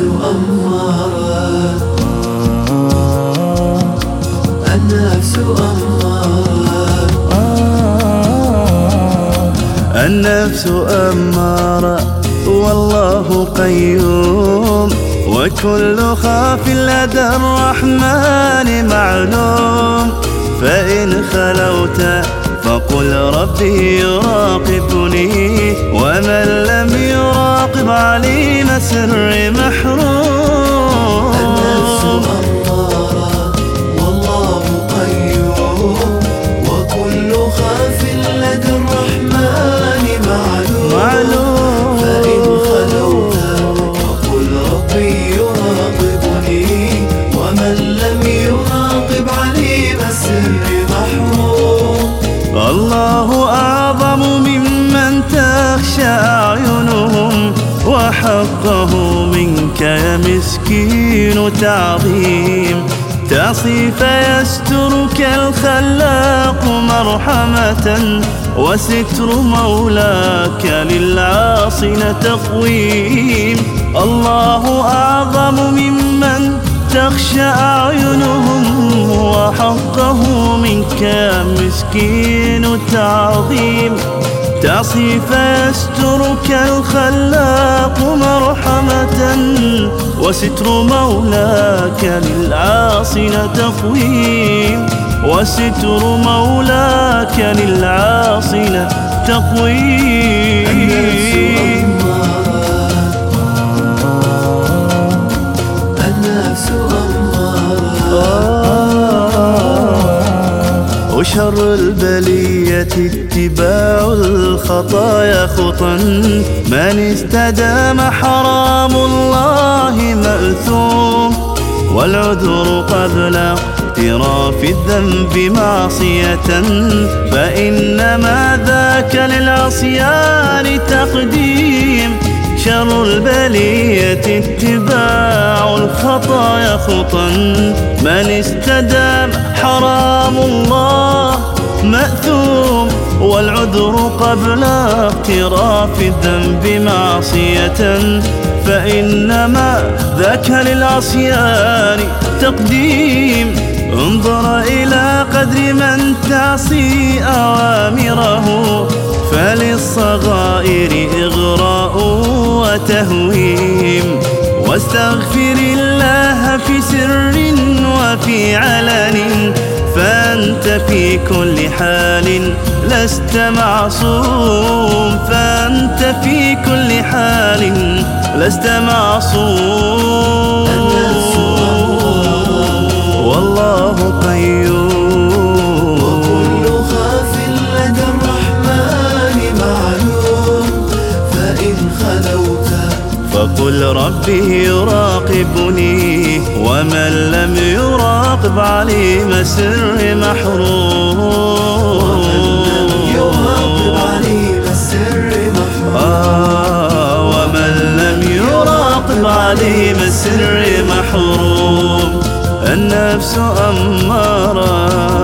أمارة النفس أمارة النفس أمارة والله قيوم. وكل خاف لدى الرحمن معلوم. فإن خلوت فقل ربي يراقبني. ومن لم يراقب عليه سر محروم. مسكين تعظيم تعصي فيسترك الخلاق مرحمة وستر مولاك للعاصين تقويم. الله أعظم ممن تخشى أعينهم وحقه منك مسكين تعظيم. تعصي فيسترك الخلاق مرحمة وستر مولاك للعاصين تقويم. وستر مولاك للعاصين تقويم. وشر البلية اتباع الخطايا خطا. من استدام حرام الله مأثوم. والعذر قبل اقتراف الذنب معصية. فإنما ذاك للعصيان تقديم شر البلية اتباع الخطايا خطا. من استدام حرام الله مأثوم والعذر قبل اقتراف الذنب معصية. فإنما ذاك للعصيان تقديم انظر إلى قدر من تعصي أوامره فللصغائر إغراء وتهويم. واستغفر الله في سر وفي علن فأنت في كل حال لست معصوم. فأنت في كل حال لست معصوم. والله قيوم وكل خاف لدى الرحمن معلوم. فإن خلوت فقل ربي يراقبني ومن لم يراقب عليم سر محروم. يراقب عليم السر محروم. آه ومن لم يراقب عليم السر محروم. النفس أمارة.